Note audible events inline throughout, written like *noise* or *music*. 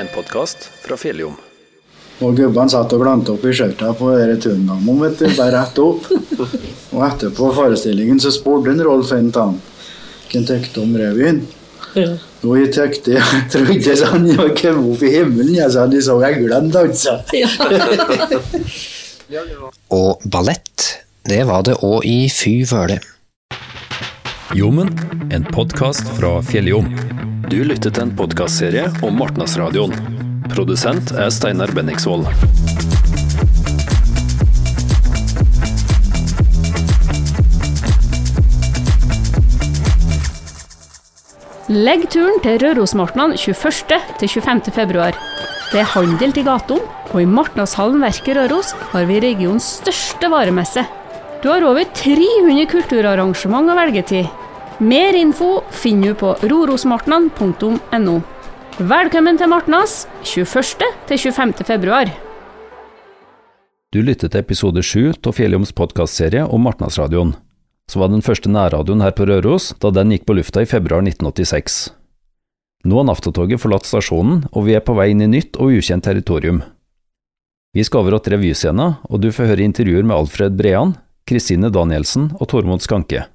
en podkast fra Fjelljom. Og gubbene satt og glante opp i skjørta på dere tundamene, vet du, bare rett opp. Og etterpå forestillingen så spurte Rolf en av ham hva han tykte om revyen. Og jeg tykte, jeg trodde sånn, jeg kom opp i himmelen, jeg sa de så eglene danse. Og ballett, det var det òg i Fy vøle. Jommen, en podkast fra Fjelljom. Du lytter til en podkastserie om Martnasradioen. Produsent er Steinar Benningsvold. Legg turen til Rørosmartnan 21. til 25. februar. Det er handel til gatene, og i Martnadshallen Verket Røros har vi regionens største varemesse. Du har over 300 kulturarrangement å velge til. Mer info finner du på rorosmartnan.no. Velkommen til Martnas 21. til 25. februar. Du lytter til episode 7 av Fjelljoms podkastserie om Martnasradioen, som var den første nærradioen her på Røros da den gikk på lufta i februar 1986. Nå har naftatoget forlatt stasjonen, og vi er på vei inn i nytt og ukjent territorium. Vi skal over til revyscena, og du får høre intervjuer med Alfred Brean, Kristine Danielsen og Tormod Skanke.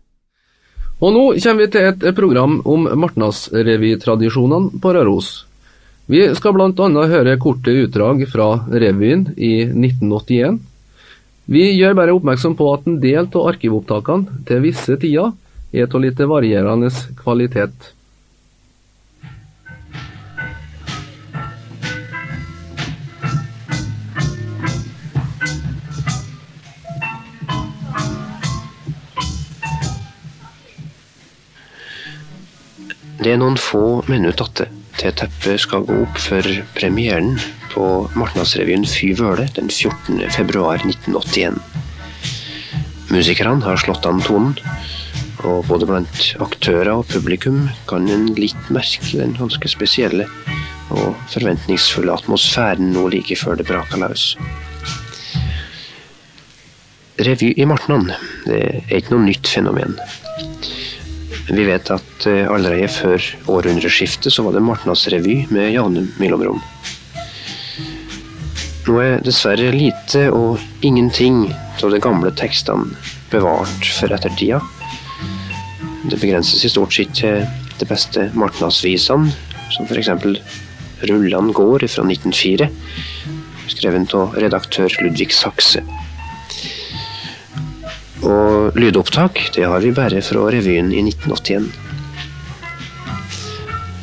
Og nå kommer vi til et program om Martnas-revytradisjonene på Røros. Vi skal bl.a. høre korte utdrag fra revyen i 1981. Vi gjør bare oppmerksom på at en del av arkivopptakene til visse tider er av litt varierende kvalitet. Det er noen få minutter igjen til teppet skal gå opp for premieren på Martnadsrevyen Fy vøle den 14. februar 1981. Musikerne har slått an tonen, og både blant aktører og publikum kan en litt merke den ganske spesielle og forventningsfulle atmosfæren nå like før det braker løs. Revy i Martnan det er ikke noe nytt fenomen. Vi vet at eh, allerede før århundreskiftet så var det Martnadsrevy med jevne mellomrom. Nå er dessverre lite og ingenting av de gamle tekstene bevart for ettertida. Det begrenses i stort sett til de beste Martnadsvisene, som f.eks. Rullan gård fra 1904, skrevet av redaktør Ludvig Sakse. Og lydopptak det har vi bare fra revyen i 1981.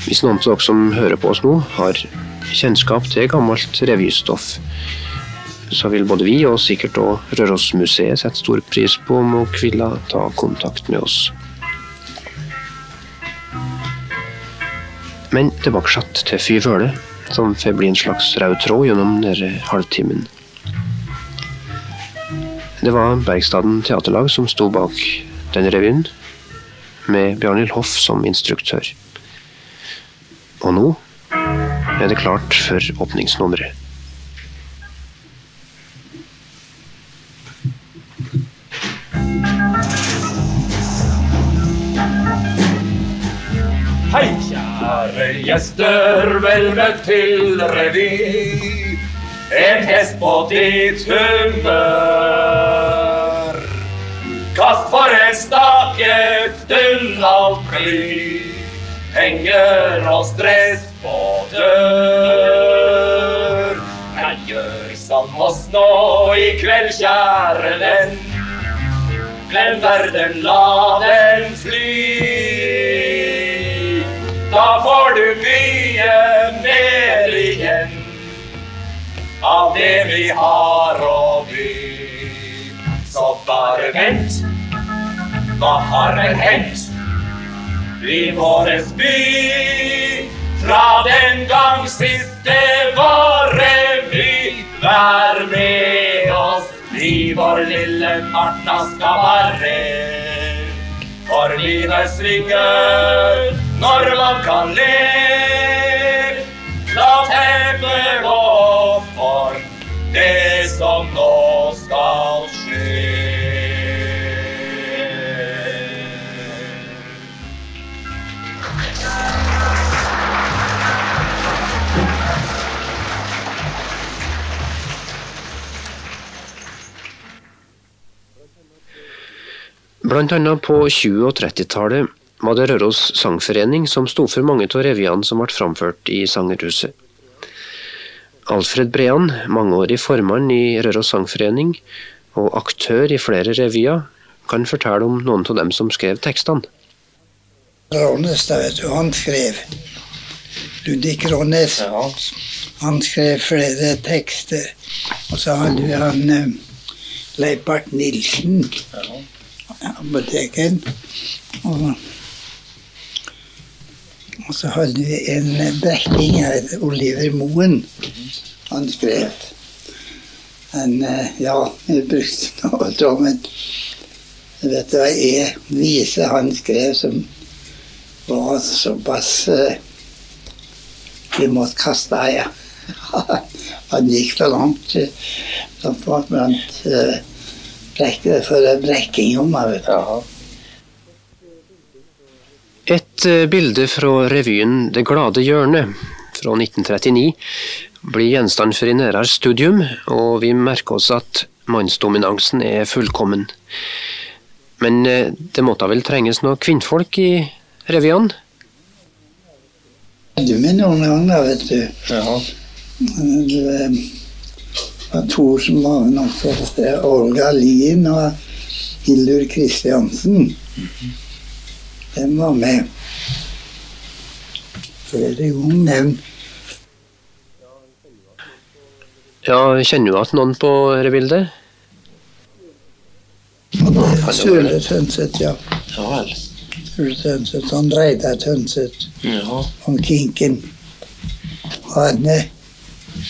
Hvis noen av dere som hører på oss nå, har kjennskap til gammelt revystoff, så vil både vi og sikkert òg Rørosmuseet sette stor pris på om dere ville ta kontakt med oss. Men tilbake til Fy vøle, som får bli en slags rød tråd gjennom denne halvtimen. Det var Bergstaden Teaterlag som sto bak den revyen, med Bjarnhild Hoff som instruktør. Og nå er det klart for åpningsnummeret. Hei, kjære gjester, vel møtt til revy. En hest på ditt humør. Bly. Henger og stress på dør. Men gjør som oss nå i kveld, kjære venn. Glem verden, la den fly. Da får du mye mer igjen av det vi har å by. Så bare vent, hva har vel hendt i våres by? Fra den gang siste var revy, vær med oss i vår lille Martna skal. For livet svinger når man kan le. Blant annet på 20- og 30-tallet var det Røros Sangforening som sto for mange av revyene som ble framført i Sangerhuset. Alfred Brean, mangeårig formann i Røros Sangforening og aktør i flere revyer, kan fortelle om noen av dem som skrev tekstene. Rånes, da vet du, han skrev. Ludvig Rånes. Han skrev flere tekster. Og så hadde vi han eh, Leipart Nilsen, apotekeren. Og, og så hadde vi en eh, brekking her, Oliver Moen. Han skrev. Men eh, ja, vi brukte noe av men vet du hva, jeg viser han skrev som var såpass eh, Vi måtte kaste ei. *laughs* Han gikk for langt. Blant eh, brekk, for en brekking om meg, vet du. Et eh, bilde fra revyen Det glade hjørnet fra 1939 blir gjenstand for i nærere studium, og vi merker oss at mannsdominansen er fullkommen. Men eh, det måtte vel trenges noe kvinnfolk i revyene? Du med noen ganger, vet du. Det eh, var to som var det er Olga Lien og Hildur Kristiansen. De var med. Flere ganger nevnt. Ja, kjenner du igjen noen på rebildet? bildet? Sturle Tønseth, ja. Ja vel. Sule Tønseth, han Reidar Tønseth, Ja. han Kinken. Arne,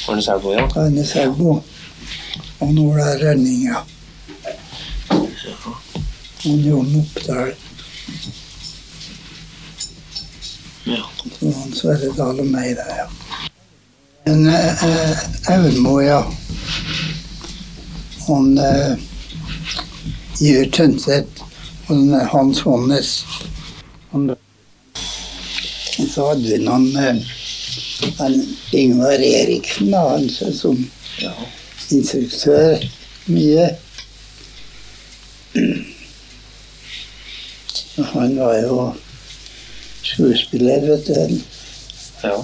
Arne Selbo, ja. Arne Selbo. Og Rønninga. Og Jon Oppdal. Ja. Og Sverre Dahl og meg der, ja. Men eh, Aurmo, ja. Han eh, Gjør Tønseth og Hans Hånes. Han, så hadde vi noen eh, han, Ingvar Eriksen, da, han som- som instruktør mye. Og Han var jo skuespiller, vet du. ja.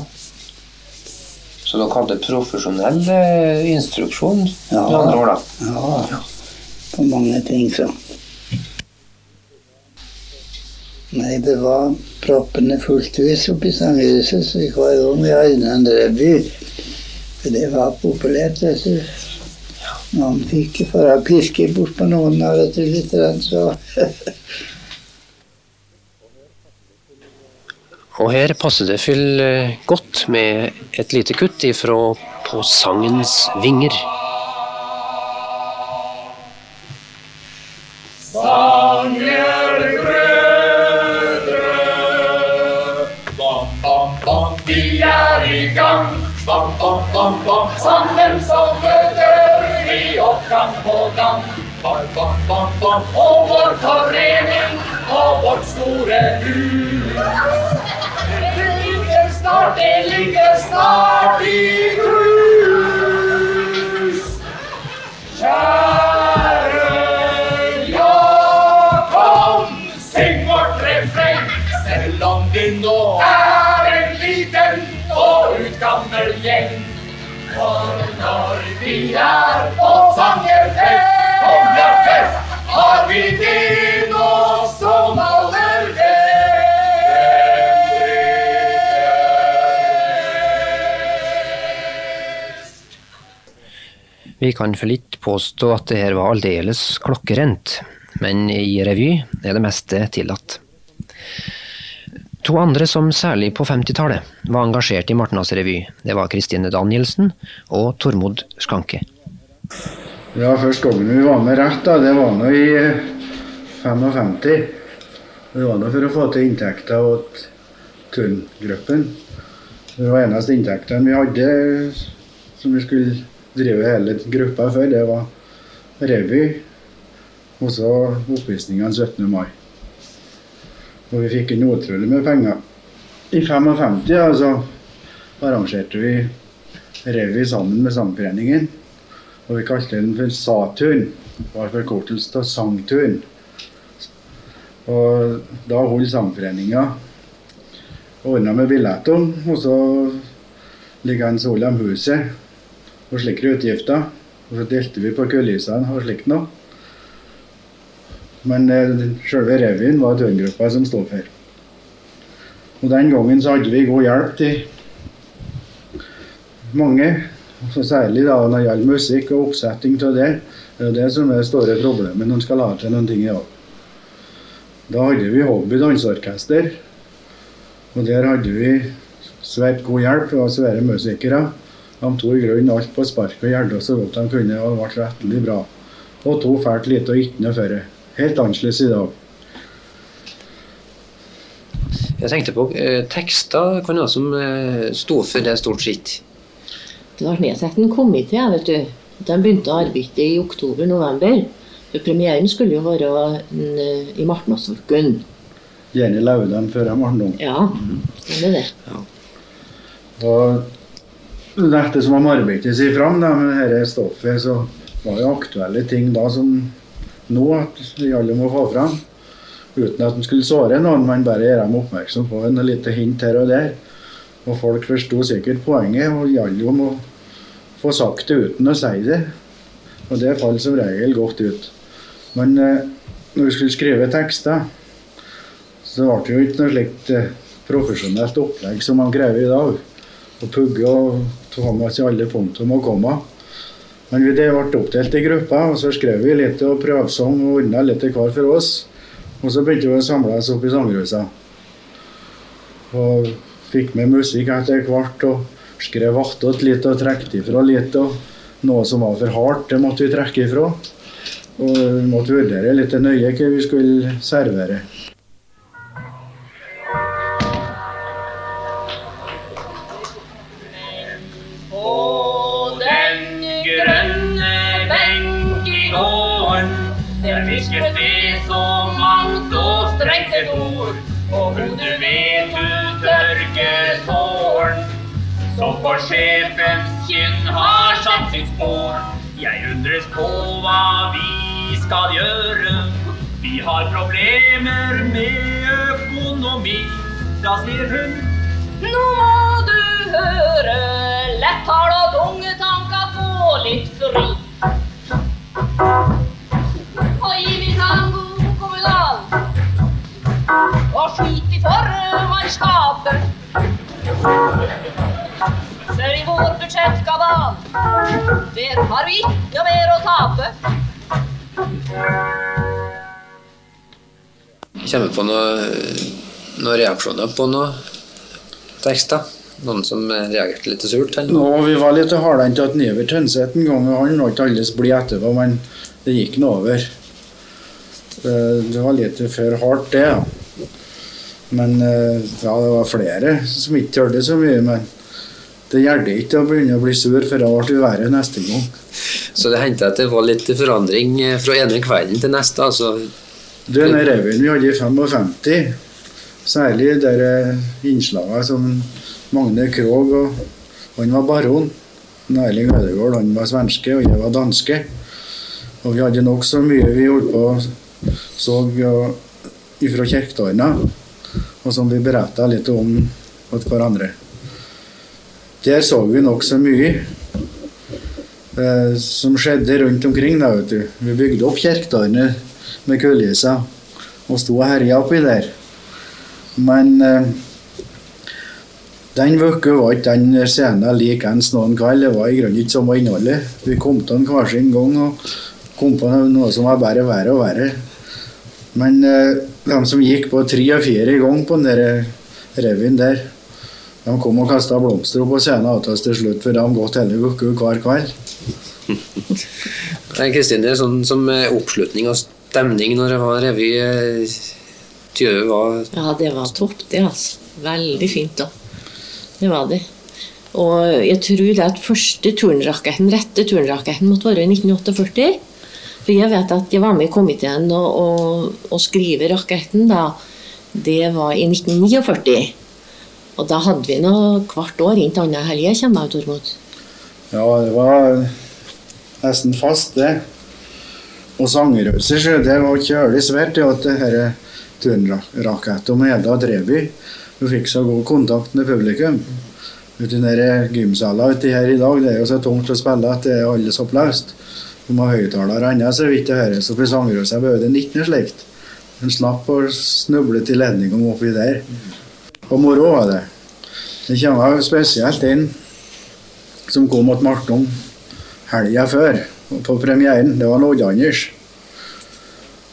Så dere hadde profesjonell eh, instruksjon? Ja. med andre ord, da? Ja, på mange ting så. Nei, det var proppene fullt hus oppe i Sangerhuset, så vi gang vi hadde en revy. For det var populært, vet du. Man fikk for å pirke bort på noen av dette litt, så *laughs* Og her passer det fyll eh, godt med et lite kutt ifra På sangens vinger. Sanger brødre. Bam, bam, bam, vi er i gang. Bam, bam, bam, bam. Og vår forening og vårt store hus. Det ligger snart, det ligger snart i grus. Vi kan for litt påstå at det her var aldeles klokkerent, men i revy er det meste tillatt. To andre som særlig på 50-tallet var engasjert i Martnas revy, det var Kristine Danielsen og Tormod Skanke. Ja, første gangen vi var med rett, da, det var nå i eh, 55. Det var nå for å få til inntekter til turngruppen. Det var eneste inntektene vi hadde som vi skulle drive hele gruppa før. det var revy og så oppvisningene 17. mai. Og vi fikk inn utrolig med penger. I 55 altså, arrangerte vi revy sammen med Sangforeningen. Og vi kalte den for Saturn. Var forkortelse av Sangturn. Og da holdt sangforeninga ordna med billetter, og så ligger holdt de huset og slike utgifter. Og så delte vi på kulissene og slikt noe. Men eh, selve revyen var turngruppa som sto for. Og den gangen så hadde vi god hjelp til mange. Så særlig da når det gjelder musikk og oppsetting av det. Det er det som er det store problemet når en skal ha til noen ting i dag. Da hadde vi hobby danseorkester. Og der hadde vi svært god hjelp. Vi svære musikere. De tok i grunnen alt på spark og gjerda så godt de kunne, og det ble rettelig bra. Og to fælt lite og ikke noe før. Helt annerledes i dag. Jeg tenkte på eh, tekster kan noe som eh, sto for det stort sett. Det ble nedsatt en komité, vet du. De begynte å arbeide i oktober-november. Premieren skulle jo være en, eh, i Martnasvåken. Gjerne Laudan før noen. Ja, stemmer det. Og etter som de arbeidet seg fram da, med dette stoffet, så var det aktuelle ting da som nå at vi alle må få fram. Uten at en skulle såre noen, men bare gjøre dem oppmerksom på en lite hint her og der. Og folk forsto sikkert poenget, og det gjaldt om å få sagt det uten å si det. Og det falt som regel godt ut. Men eh, når vi skulle skrive tekster, så ble det jo ikke noe slikt eh, profesjonelt opplegg som man krever i dag. Å pugge og ta med seg alle punktum og komma. Men vi det ble oppdelt i grupper, og så skrev vi litt og prøvesang og ordna litt hver for oss. Og så begynte vi å samle oss opp i sanghuset. Og fikk med musikk etter hvert og skrev attåt litt og trekte ifra litt. Og noe som var for hardt, det måtte vi trekke ifra. Og vi måtte vurdere litt nøye hva vi skulle servere. Sjefens har satt sitt spor. Jeg undres på hva vi skal gjøre. Vi har problemer med økonomi. Da sier hun Nå må du høre, letthal og tunge tanker få litt fri. Og gi vi tango kommunal, og skit i formannskapet. For i vår budsjettkabal, der har vi ikke mer å tape. Kommer på noe, noen reaksjoner på noen tekster? Noen som reagerte litt surt? Eller? Nå, vi var litt hardhendte til at Iver Tønseth en gang, han var ikke alles blid etterpå, men det gikk nå over. Eh, Det var litt for hardt, det. ja. Men eh, ja, det var flere som ikke tørde så mye. Men det hjelper ikke å begynne å bli sur, for da det verre neste gang. Så det hendte at det var litt forandring eh, fra ene kvelden til neste. altså Den revyen vi hadde i 55, særlig de eh, innslagene som Magne Krogh og Han var baron. Erling Ødegaard han var svenske, og jeg var danske. Og vi hadde nokså mye vi holdt på så fra Kjerkdalene, og som vi beretta litt om til hverandre. Der så vi nokså mye eh, som skjedde rundt omkring. Da, vet du. Vi bygde opp Kjerkdalene med kulisser og sto og herja oppi der. Men eh, den uka var ikke den scenen likeens noen kveld. Det var i grunnen ikke samme innholdet. Vi kom til den hver sin gang og kom på noe som var bare verre og verre. Men eh, de som gikk på tre og fire i gang på den der der, de kom og kasta blomster opp og scenen til oss til slutt, for de har gått hele uka hver kveld. *laughs* Kristin, det er sånn som eh, oppslutning og stemning når det var revy Tjøe var Ja, det var topp, det, altså. Veldig fint, da. Det var det. Og jeg tror det at første turnraketten, rette turnraketten måtte være i 1948. For jeg vet at jeg var med i komiteen og, og, og skrive raketten da. Det var i 1949. Og da hadde vi nå hvert år inntil annen helg, kommer jeg, Tormod. Ja, det var nesten fast, det. Og sangerhuset, sjø, det var kjølig svært. Det at det her turnrakett om hele Treby Du fikk så god kontakt med publikum. Ute i gymsalen ute her i dag, det er jo så tungt å spille at det er alles oppløst. Du må ha høyttaler ennå så vidt det høres. Og på Sangerøsa ikke 19 slikt. En slapp å snuble til ledningene oppi der. Og moro var det. Det kommer spesielt inn som kom mot Martnom helga før, på premieren. Det var Odd Anders.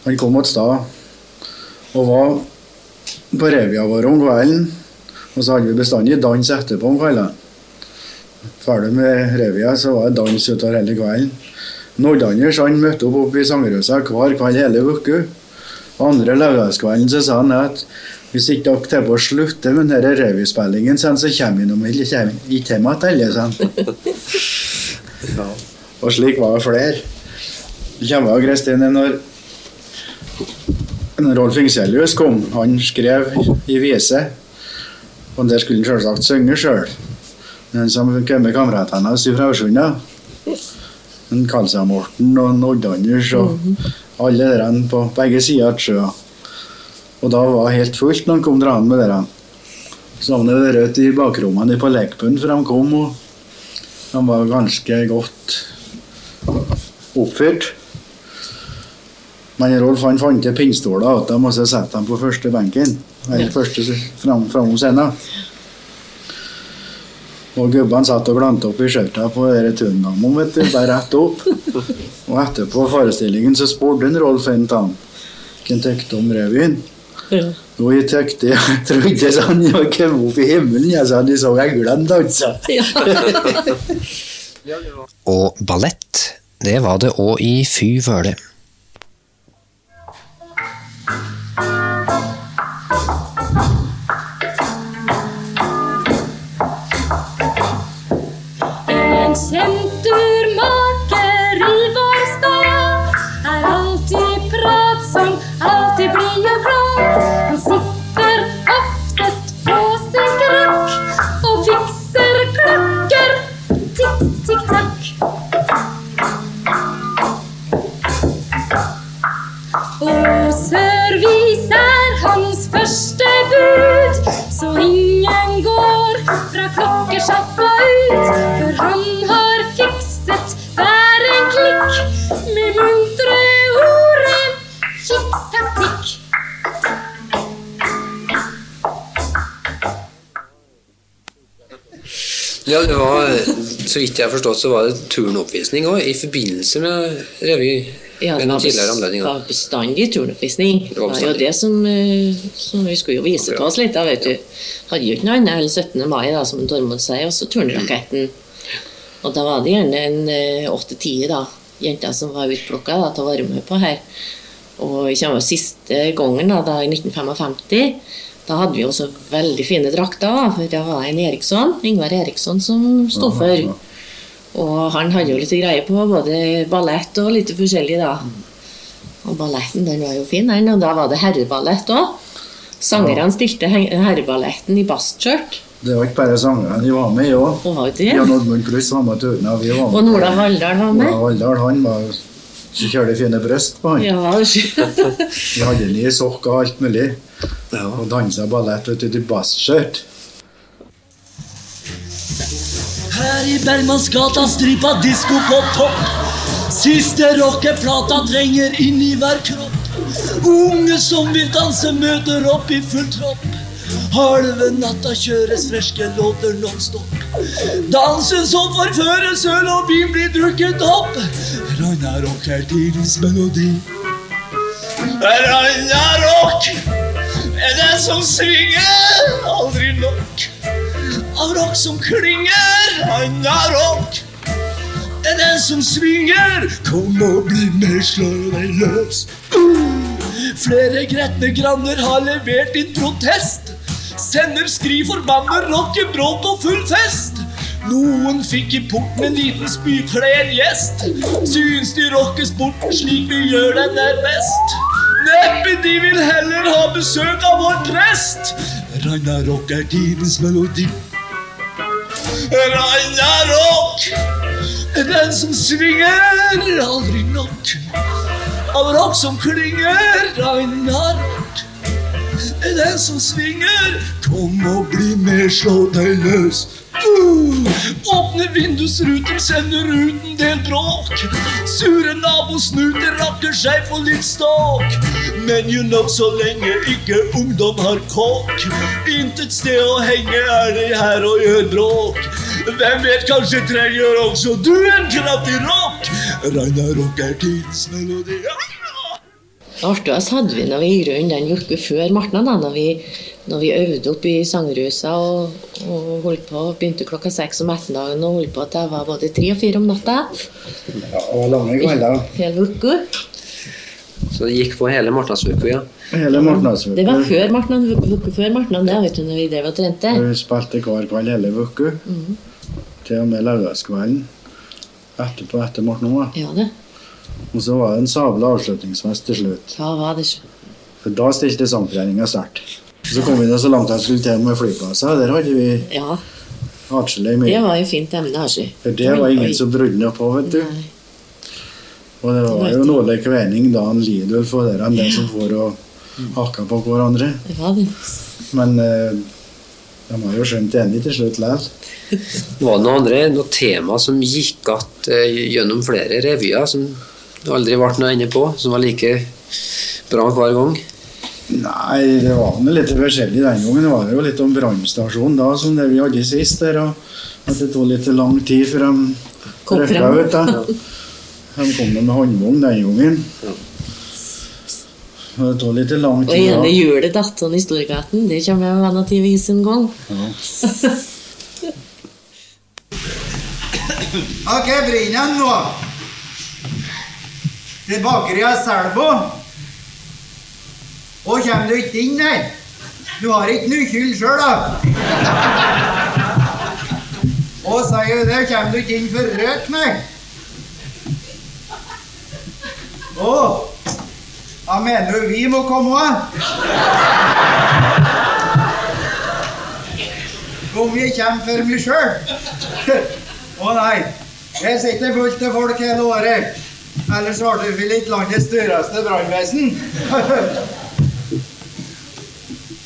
Han kom mot stad og var på revya vår om kvelden. Og så hadde vi bestandig dans etterpå om kveldene. Ferdig med revya, så var det dans utover hele kvelden. Odd Anders han møtte opp opp i Sangerøsa hver kveld hele uka. Andre lørdagskvelden så sa han at hvis ikke dere til å slutte med denne revyspillingen, sånn, så kommer vi noe ikke hjem igjen alle. Ja. Og slik var det flere. Det kommer av Kristine når, når Rolf Ingselius kom. Han skrev i vise, og der skulle han selvsagt synge sjøl. Men som kom med kameratene hans fra Årsunda. Kalsa Morten og Odd Anders og alle der på begge sider av sjøa. Og da var det helt fullt når han kom draende med dere. Så hadde det vært i bakrommene på lekbunnen før han kom, og han var ganske godt oppført. Men Rolf han fant pinnstoler til dem og så satte dem på første benken. Eller første fram, framom scenen. Og gubbene satt og glante opp i skjørta på turndamen, vet du, bare rett opp. Og etterpå forestillingen så spurte Rolf en av dem hva han tykte om revyen. Og jeg tykte jeg trodde sånn jeg kom opp i himmelen, jeg sa de så eglene danse. *laughs* Og ballett, det var det òg i Fy vøle. Første bud, så ingen går. Fra klokkesjappa så vidt jeg har forstått, så var det turnoppvisning òg, i forbindelse med revy. Ja, det var, anledninger. var bestandig turnoppvisning. Det var var jo det som, eh, som Vi skulle jo vise til oss litt, da, vet du. Hadde jo ikke noe annet enn 17. mai, da, som Tormod sier, og så turnraketten. Og da var det gjerne en eh, åtte-ti da, jenter som var utplukka til å være med på her. Og jeg kommer siste gangen, da, da i 1955, da hadde vi også veldig fine drakter. da, det var en Eriksson, Ingvar Eriksson som sto for. Og han hadde jo litt greie på både ballett og litt forskjellig, da. Og balletten den var jo fin, den, og da var det herreballett òg. Sangerne stilte herreballetten i bastskjørt. Det var ikke bare sangerne, de var med òg. Og var det? Jan Oddmund Pluss var med til var. Og Nola Halldal var med. Nola Halldal, han var så kjølig fine bryst på han. Ja, *laughs* Vi hadde den i sokk og alt mulig. Og dansa ballett ute i bastskjørt. Her i Bergmannsgata stripa disko på topp. Siste rockeplata trenger inn i hver kropp. Unge som vil danse, møter opp i full tropp. Halve natta kjøres ferske låter nonstop. Dansen som forføres, øl og vin blir drukket opp. Ragna rock er tidens melodi. Ragna rock er den som svinger, aldri nok av rock som klinger, Anna rock. Er den som svinger, kom og bli med, slå deg løs. Uh, flere gretne granner har levert inn protest. Sender skri, forbanner, rocker, bråk og full fest. Noen fikk i port med en liten spyklen gjest. Syns de rocker sporten slik vi gjør den er best. Neppe de vil heller ha besøk av vår prest. Ragnarok er tidens melodi. Er den som svinger aldri nok. Av rock som klinger, Ragnarok. den som svinger. Kom og bli med, slå deg løs. Åpne vindusruter, sender ut en del bråk. Sure nabosnuter rakker seg for litt ståk. Men you know, så lenge ikke ungdom har kåk. Intet sted å henge er de her og gjør bråk. Hvem vet, kanskje trenger også du en kraftig rock. Ragnarok er tidens melodi. Artigst hadde vi når vi i grunnen den uka før Martna, da, når vi, når vi øvde opp i sangrusa og, og holdt på, begynte klokka seks om ettermiddagen og holdt på til det var både tre og fire om natta. Ja, og lange kvelder. Hele uka. Så det gikk på hele Martnasuka, ja. Hele Martnasvøk. Det var før Martna, uka før Martna, det vet du, når vi drev og trente. Vi spilte hver kveld hele uka. Mhm. Til og med lørdagskvelden. Etterpå etter Martna. Ja, det. Og så var det en sabla avslutningsfest til slutt. Ja, var det ikke. For da stilte sangforeninga sterkt. Så kom vi ned så langt jeg skulle til med flyplasser. Der hadde vi Ja, atskillig det var jo fint emne, altså. For det var ingen som brydde på, vet du. Og det var jo noe kvening da han Lidulf og der enn ja. som får og hakka på hverandre. Det var det. Men eh, de har jo skjønt enig til slutt likevel. Var det noen andre noe tema som gikk att eh, gjennom flere revyer, som det aldri ble noe ende på, som var like bra hver gang? Nei, det var noe litt forskjellig den gangen. Det var jo litt om brannstasjonen da, som det vi hadde sist der. Og at det tok litt lang tid før de røkka ut. da. De kom med håndvogn den gangen. Og det tok litt lang Og tid. ene da. hjulet datt i Storgaten. Det kommer jeg med til å vise en gang. *laughs* Ok, Brinjan nå. Til bakeriet Selbo. Og kommer du ikke inn der? Du har ikke noe skyld sjøl, da. Og sier du det, kommer du ikke inn for røk, nei? Å, da mener du vi må komme òg? Om vi kommer for meg sjøl? Å nei, jeg sitter fullt til folk hele året. Ellers ble vi litt landets dyreste brannvesen.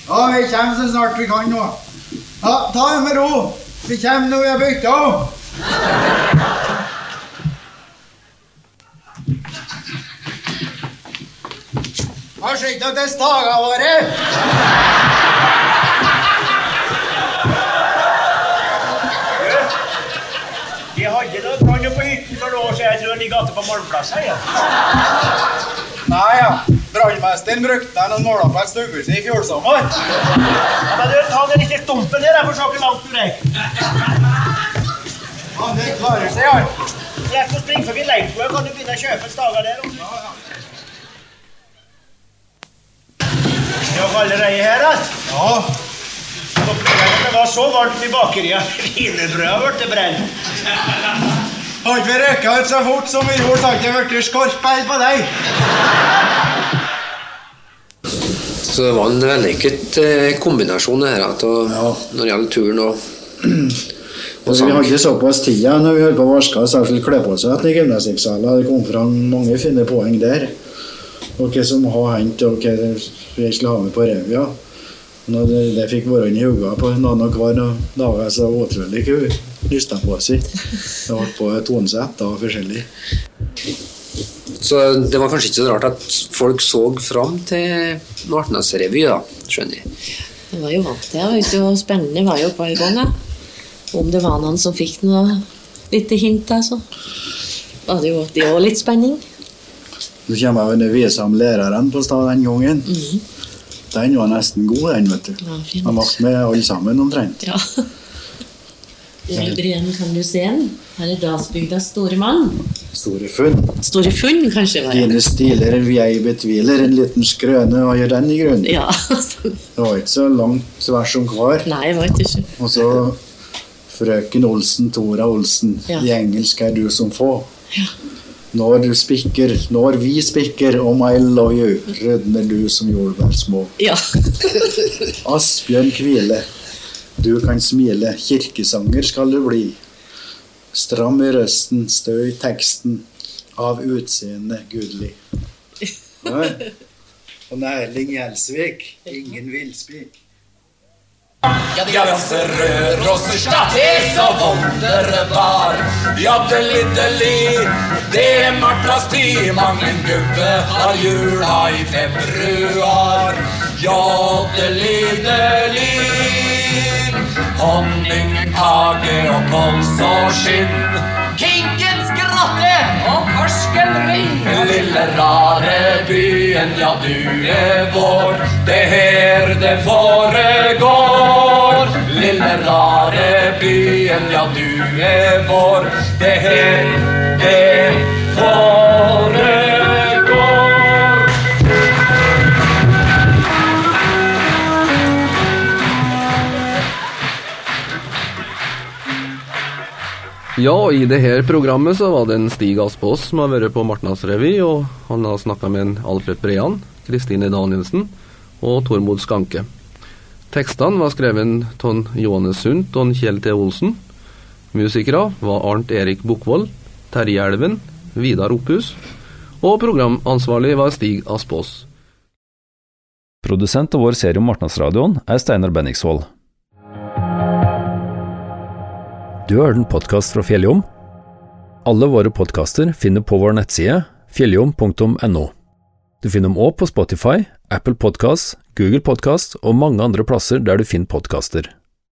Ja, vi kommer så snart vi kan nå. Ja, ta det med ro. Vi kommer når vi har bytta om. Hva skjedde til stagene våre? Jeg tror han ligger igjen på målplass her. Ja. Nei ja, brannmesteren brukte noen et stughuset i fjor sommer. Ja, men du, ta den lille stumpen her, jeg får se hvor langt du rekker. Ja, det klarer seg, han. Rett og spring forbi Leikvoll, kan du begynne å kjøpe stager der. om du- Ja, allerede her, altså? Ja. Det var så varmt i bakeriet. *laughs* Wienerbrødet ble brent. Ikke vi røyka ut så fort som vi gjorde, så har ikke blitt skorpeil på deg. Så det var en vellykket eh, kombinasjon det her, at, og, når det gjelder turen og, og *clears throat* Og vi hadde hadde såpass tid ja, når vi holdt på å vaske oss særskilt kle på seg i gymnastikksalen. Det kom fram mange fine poeng der. Og hva som har hendt, og hva vi skulle ha med på revya. Det, det fikk være inni i hodet på noen og hver dag, så utrolig hva lysta på seg. Det ble på tonesett og forskjellig. Så det var kanskje ikke så rart at folk så fram til Martnesrevy, da, skjønner jeg. Jeg var jo vant til det. vet du, og Spennende var jo hver gang. da. Om det var noen som fikk noe lite hint, altså. så var det jo det òg litt spenning. Nå kommer jeg viser om læreren på stad den gangen. Den var nesten god, den, vet du. Ja. Han ble med alle sammen omtrent. Ja. Emil kan du se den? Her er Dalsbygdas store mann. Store funn. Store funn, kanskje? var. Dine stiler jeg betviler, en liten skrøne, hva gjør den i grunnen? Ja. Det var ikke så langt vers som hver. Nei, det var ikke. Og så frøken Olsen, Tora Olsen, Ja. i engelsk er du som få. Når du spikker, når vi spikker om I love you, rødmer du som jordbær små. Ja. *laughs* Asbjørn hvile, du kan smile, kirkesanger skal du bli. Stram i røsten, stø i teksten, av utseende gudelig. Ja. Og Erling Gjelsvik. Ingen villspik. Ja, altså Rørosstad stadig så wunderbar. Jaddelideli, det er Martas tid. Mange gubbe har jula i februar. Jaddelideli. Honningkake og kols og skinn. Kinkens grotte og karsken ring. Lille rare byen, ja du er vår. Det er her det foregår. Lille rare byen, ja du er vår. Det er her det foregår. Ja, og i det her programmet så var det en Stig Aspås som har vært på Martnadsrevy, og han har snakka med en Alfred Brean, Kristine Danielsen og Tormod Skanke. Tekstene var skrevet av Johannes Sundt og Kjell T. Olsen. Musikere var Arnt Erik Bukkvold, Terje Elven, Vidar Opphus, og programansvarlig var Stig Aspås. Produsent av vår serie om Martnadsradioen er Steinar Benningsvold. Du har hørt en podkast fra Fjelljom. Alle våre podkaster finner på vår nettside fjelljom.no. Du finner dem òg på Spotify, Apple Podkast, Google Podkast og mange andre plasser der du finner podkaster.